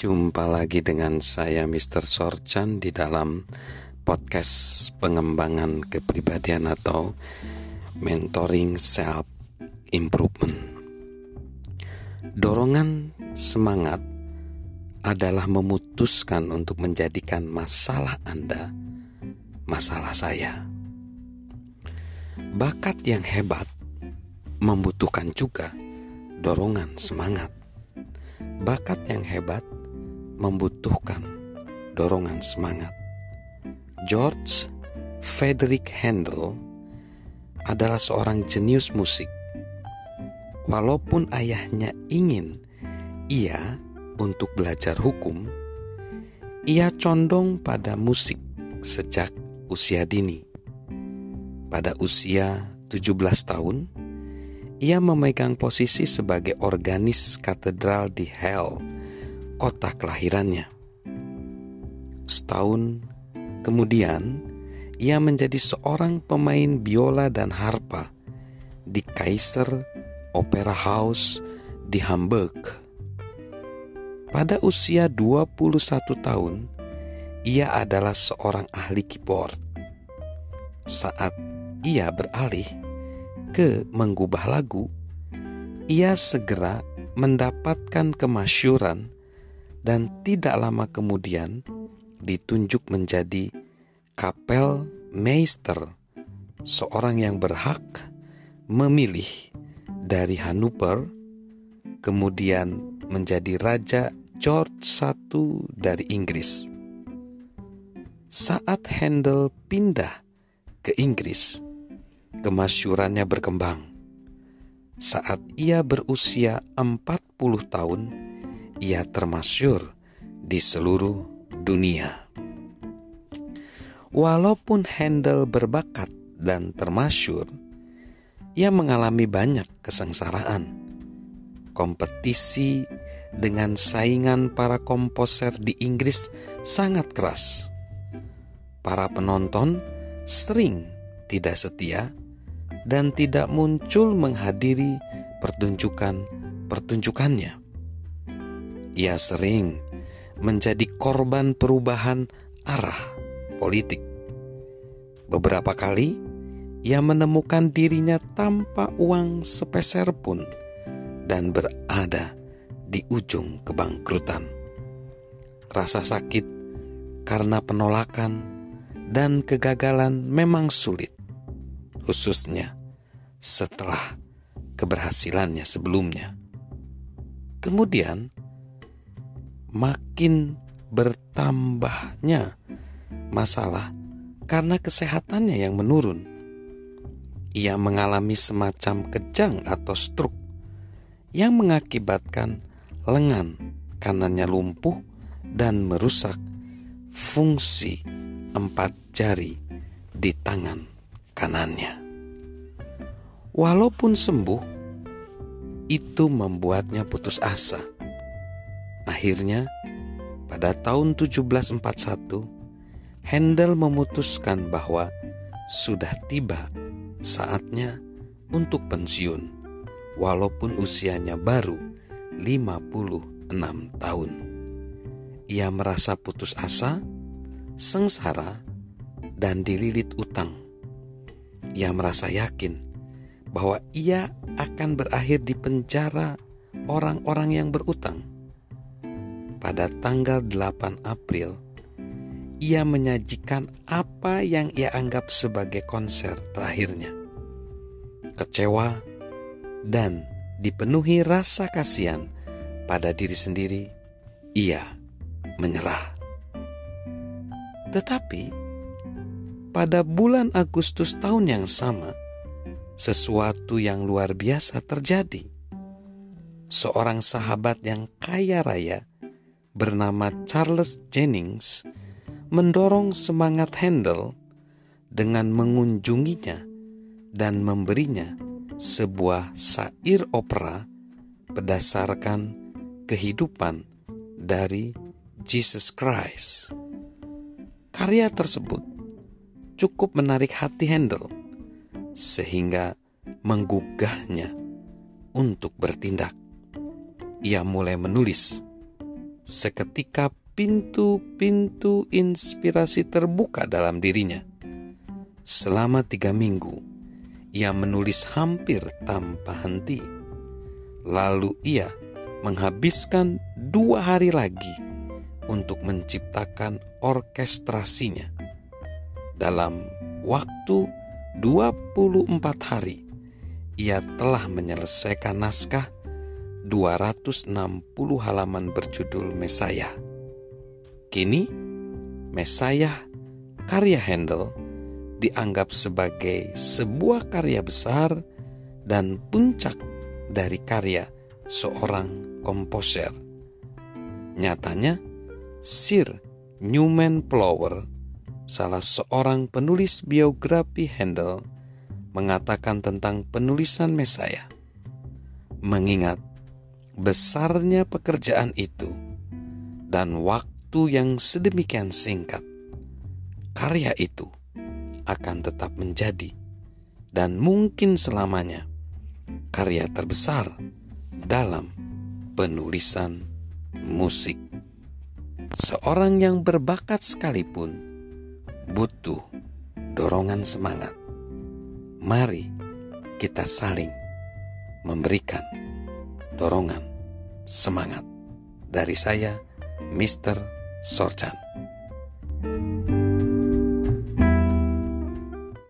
Jumpa lagi dengan saya Mr. Sorchan di dalam podcast pengembangan kepribadian atau mentoring self improvement. Dorongan semangat adalah memutuskan untuk menjadikan masalah Anda masalah saya. Bakat yang hebat membutuhkan juga dorongan semangat. Bakat yang hebat membutuhkan dorongan semangat. George Frederick Handel adalah seorang jenius musik. Walaupun ayahnya ingin ia untuk belajar hukum, ia condong pada musik sejak usia dini. Pada usia 17 tahun, ia memegang posisi sebagai organis katedral di Hell kota kelahirannya. Setahun kemudian, ia menjadi seorang pemain biola dan harpa di Kaiser Opera House di Hamburg. Pada usia 21 tahun, ia adalah seorang ahli keyboard. Saat ia beralih ke menggubah lagu, ia segera mendapatkan kemasyuran dan tidak lama kemudian ditunjuk menjadi kapel meister, seorang yang berhak memilih dari Hannover, kemudian menjadi Raja George I dari Inggris. Saat Handel pindah ke Inggris, kemasyurannya berkembang. Saat ia berusia 40 tahun, ia termasyur di seluruh dunia. Walaupun Handel berbakat dan termasyur, ia mengalami banyak kesengsaraan. Kompetisi dengan saingan para komposer di Inggris sangat keras. Para penonton sering tidak setia dan tidak muncul menghadiri pertunjukan-pertunjukannya. Ia sering menjadi korban perubahan arah politik. Beberapa kali ia menemukan dirinya tanpa uang sepeser pun dan berada di ujung kebangkrutan. Rasa sakit karena penolakan dan kegagalan memang sulit, khususnya setelah keberhasilannya sebelumnya. Kemudian, makin bertambahnya masalah karena kesehatannya yang menurun. Ia mengalami semacam kejang atau stroke yang mengakibatkan lengan kanannya lumpuh dan merusak fungsi empat jari di tangan kanannya. Walaupun sembuh, itu membuatnya putus asa Akhirnya, pada tahun 1741, Handel memutuskan bahwa sudah tiba saatnya untuk pensiun, walaupun usianya baru 56 tahun. Ia merasa putus asa, sengsara, dan dililit utang. Ia merasa yakin bahwa ia akan berakhir di penjara orang-orang yang berutang pada tanggal 8 April, ia menyajikan apa yang ia anggap sebagai konser terakhirnya. Kecewa dan dipenuhi rasa kasihan pada diri sendiri, ia menyerah. Tetapi pada bulan Agustus tahun yang sama, sesuatu yang luar biasa terjadi. Seorang sahabat yang kaya raya bernama Charles Jennings mendorong semangat Handel dengan mengunjunginya dan memberinya sebuah sair opera berdasarkan kehidupan dari Jesus Christ. Karya tersebut cukup menarik hati Handel sehingga menggugahnya untuk bertindak. Ia mulai menulis seketika pintu-pintu inspirasi terbuka dalam dirinya. Selama tiga minggu, ia menulis hampir tanpa henti. Lalu ia menghabiskan dua hari lagi untuk menciptakan orkestrasinya. Dalam waktu 24 hari, ia telah menyelesaikan naskah 260 halaman berjudul Mesaya. Kini, Mesaya karya Handel dianggap sebagai sebuah karya besar dan puncak dari karya seorang komposer. Nyatanya, Sir Newman Plower, salah seorang penulis biografi Handel, mengatakan tentang penulisan Mesaya. Mengingat besarnya pekerjaan itu dan waktu yang sedemikian singkat, karya itu akan tetap menjadi dan mungkin selamanya karya terbesar dalam penulisan musik. Seorang yang berbakat sekalipun butuh dorongan semangat. Mari kita saling memberikan dorongan semangat dari saya, Mr. Sorchan.